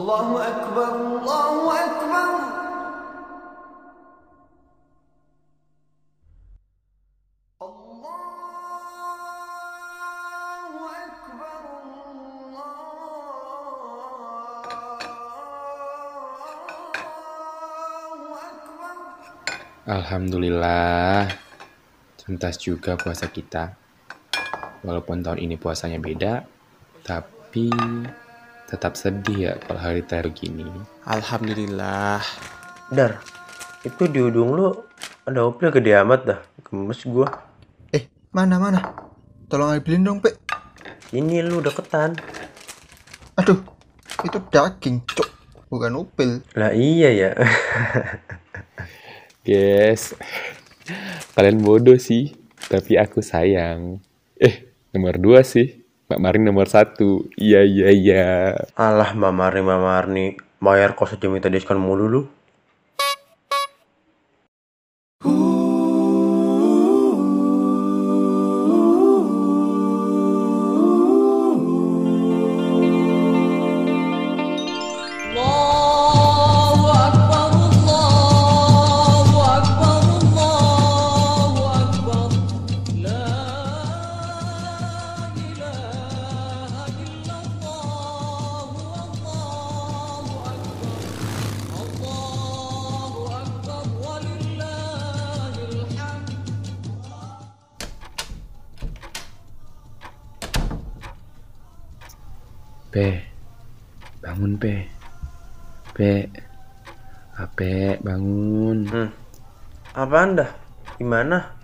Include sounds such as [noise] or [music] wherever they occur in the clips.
Allahu Akbar, Allahu Akbar. Alhamdulillah, tuntas juga puasa kita. Walaupun tahun ini puasanya beda, tapi tetap sedih ya kalau hari terakhir gini. Alhamdulillah. Dar, itu di ujung lu ada opel gede amat dah. Gemes gua. Eh, mana mana? Tolong ambilin dong, Pe. Ini lu deketan. Aduh, itu daging, cok. Bukan upil. Lah iya ya. [laughs] Guys, kalian bodoh sih, tapi aku sayang. Eh, nomor dua sih. Mbak Marin nomor satu. Iya, iya, iya. Alah, Mbak Marni, Mbak Marni. Bayar kos aja minta diskon mulu lu. P, bangun P. P, Ape, bangun. Hmm. Apaan dah? Gimana?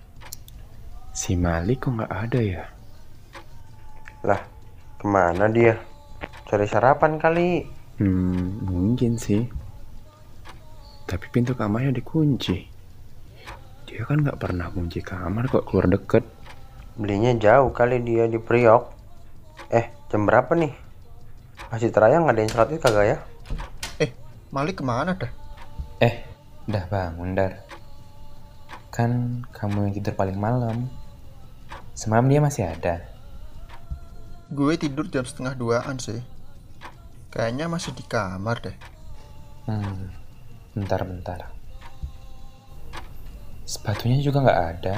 Si Malik kok nggak ada ya? Lah, ke mana dia? Cari sarapan kali. Hmm, mungkin sih. Tapi pintu kamarnya dikunci. Dia kan nggak pernah kunci kamar kok keluar deket. Belinya jauh kali dia di Priok. Eh, jam berapa nih? Masih terayang ngadain sholat id kagak ya? Eh, Malik ke mana dah? Eh, udah bangun Dar. Kan kamu yang tidur paling malam. Semalam dia masih ada. Gue tidur jam setengah duaan sih. Kayaknya masih di kamar deh. Hmm, bentar-bentar. Sepatunya juga nggak ada.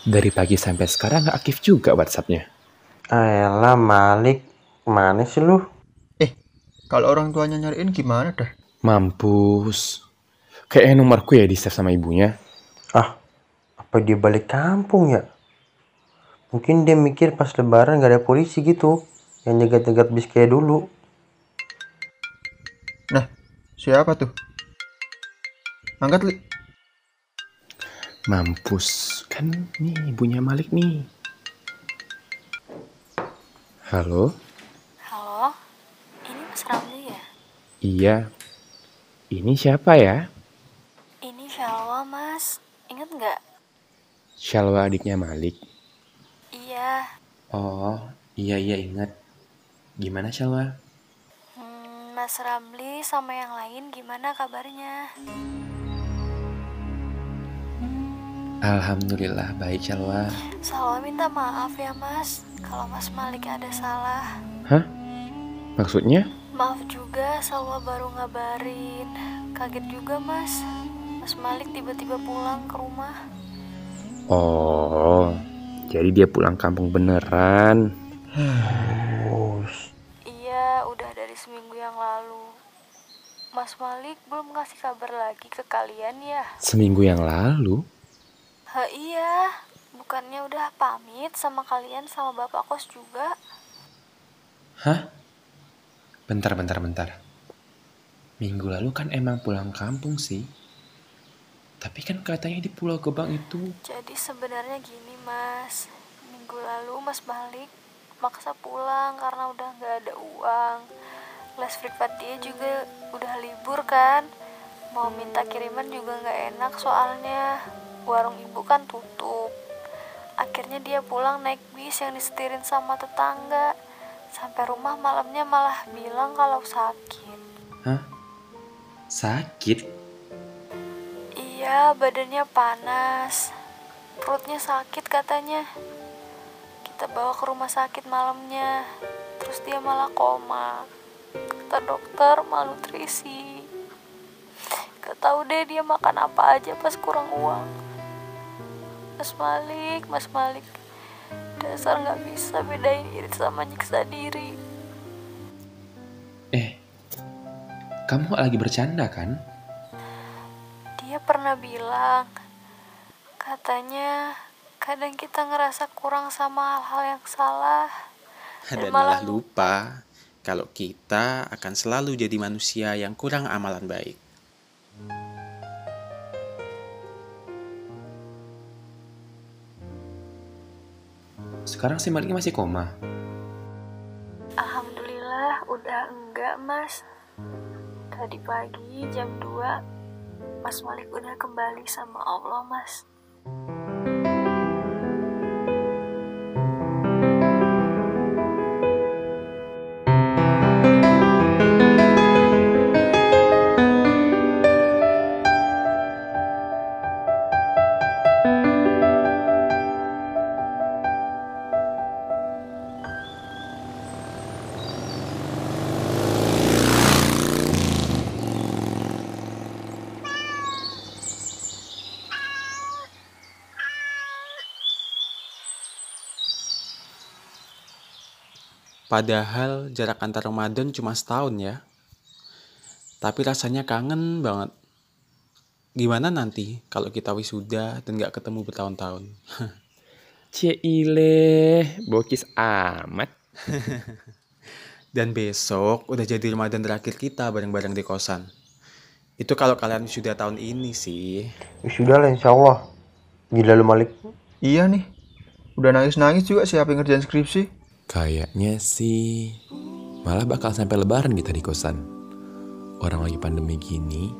Dari pagi sampai sekarang nggak aktif juga WhatsAppnya. Ayolah Malik, mana sih lu? Eh, kalau orang tuanya nyariin gimana dah? Mampus. Kayaknya nomorku ya di save sama ibunya. Ah, apa dia balik kampung ya? Mungkin dia mikir pas lebaran gak ada polisi gitu yang nyegat-nyegat bis kayak dulu. Nah, siapa tuh? Angkat, Li. Mampus. Kan nih ibunya Malik nih. Halo? Halo, ini Mas Ramli ya? Iya. Ini siapa ya? Ini Shalwa, Mas. Ingat nggak? Shalwa adiknya Malik. Iya. Oh, iya iya ingat. Gimana Shalwa? Hmm, Mas Ramli sama yang lain gimana kabarnya? Alhamdulillah baik Shalwa. Salwa minta maaf ya, Mas. Kalau Mas Malik ada salah. Hah? Maksudnya? Maaf juga, Salwa baru ngabarin. Kaget juga, Mas. Mas Malik tiba-tiba pulang ke rumah. Oh, jadi dia pulang kampung beneran. Iya, udah dari seminggu yang lalu. Mas Malik belum ngasih kabar lagi ke kalian ya? Seminggu yang lalu? Hah iya, bukannya udah pamit sama kalian sama bapak kos juga? Hah? Bentar, bentar, bentar. Minggu lalu kan emang pulang kampung sih. Tapi kan katanya di Pulau Gebang itu Jadi sebenarnya gini mas, minggu lalu mas balik maksa pulang karena udah nggak ada uang. Les privat dia juga udah libur kan. Mau minta kiriman juga nggak enak soalnya warung ibu kan tutup. Akhirnya dia pulang naik bis yang disetirin sama tetangga. Sampai rumah malamnya malah bilang kalau sakit. Hah? Sakit? Iya, badannya panas. Perutnya sakit katanya. Kita bawa ke rumah sakit malamnya. Terus dia malah koma. Kata dokter malnutrisi. Gak tahu deh dia makan apa aja pas kurang uang. Mas Malik, Mas Malik. Dasar gak bisa bedain irit sama nyiksa diri. Eh, kamu lagi bercanda kan? Dia pernah bilang, katanya kadang kita ngerasa kurang sama hal-hal yang salah. Dan malah lupa kalau kita akan selalu jadi manusia yang kurang amalan baik. Sekarang si Malik masih koma. Alhamdulillah udah enggak mas Tadi pagi jam 2 Mas Malik udah kembali sama Allah mas Padahal jarak antar Ramadan cuma setahun ya. Tapi rasanya kangen banget. Gimana nanti kalau kita wisuda dan gak ketemu bertahun-tahun? [laughs] Cile, bokis amat. [laughs] Dan besok udah jadi Ramadan terakhir kita bareng-bareng di kosan. Itu kalau kalian wisuda tahun ini sih. Sudah lah insya Allah. Gila lu Malik. Iya nih. Udah nangis-nangis juga siapa yang ngerjain skripsi. Kayaknya sih malah bakal sampai lebaran kita di kosan. Orang lagi pandemi gini,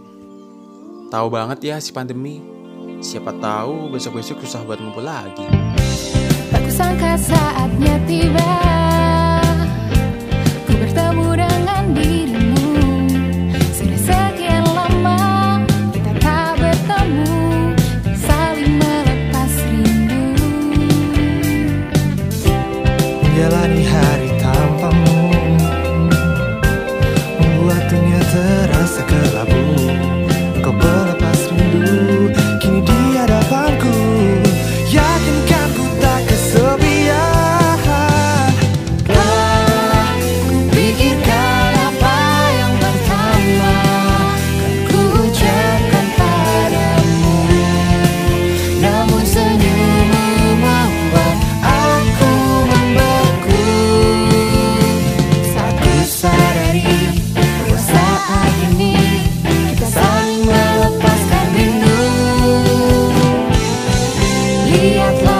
Tahu banget ya si pandemi. Siapa tahu besok-besok susah buat ngumpul lagi. Tak kusangka saatnya tiba menjalani hari tanpamu. Membuat dunia terasa gelap He hath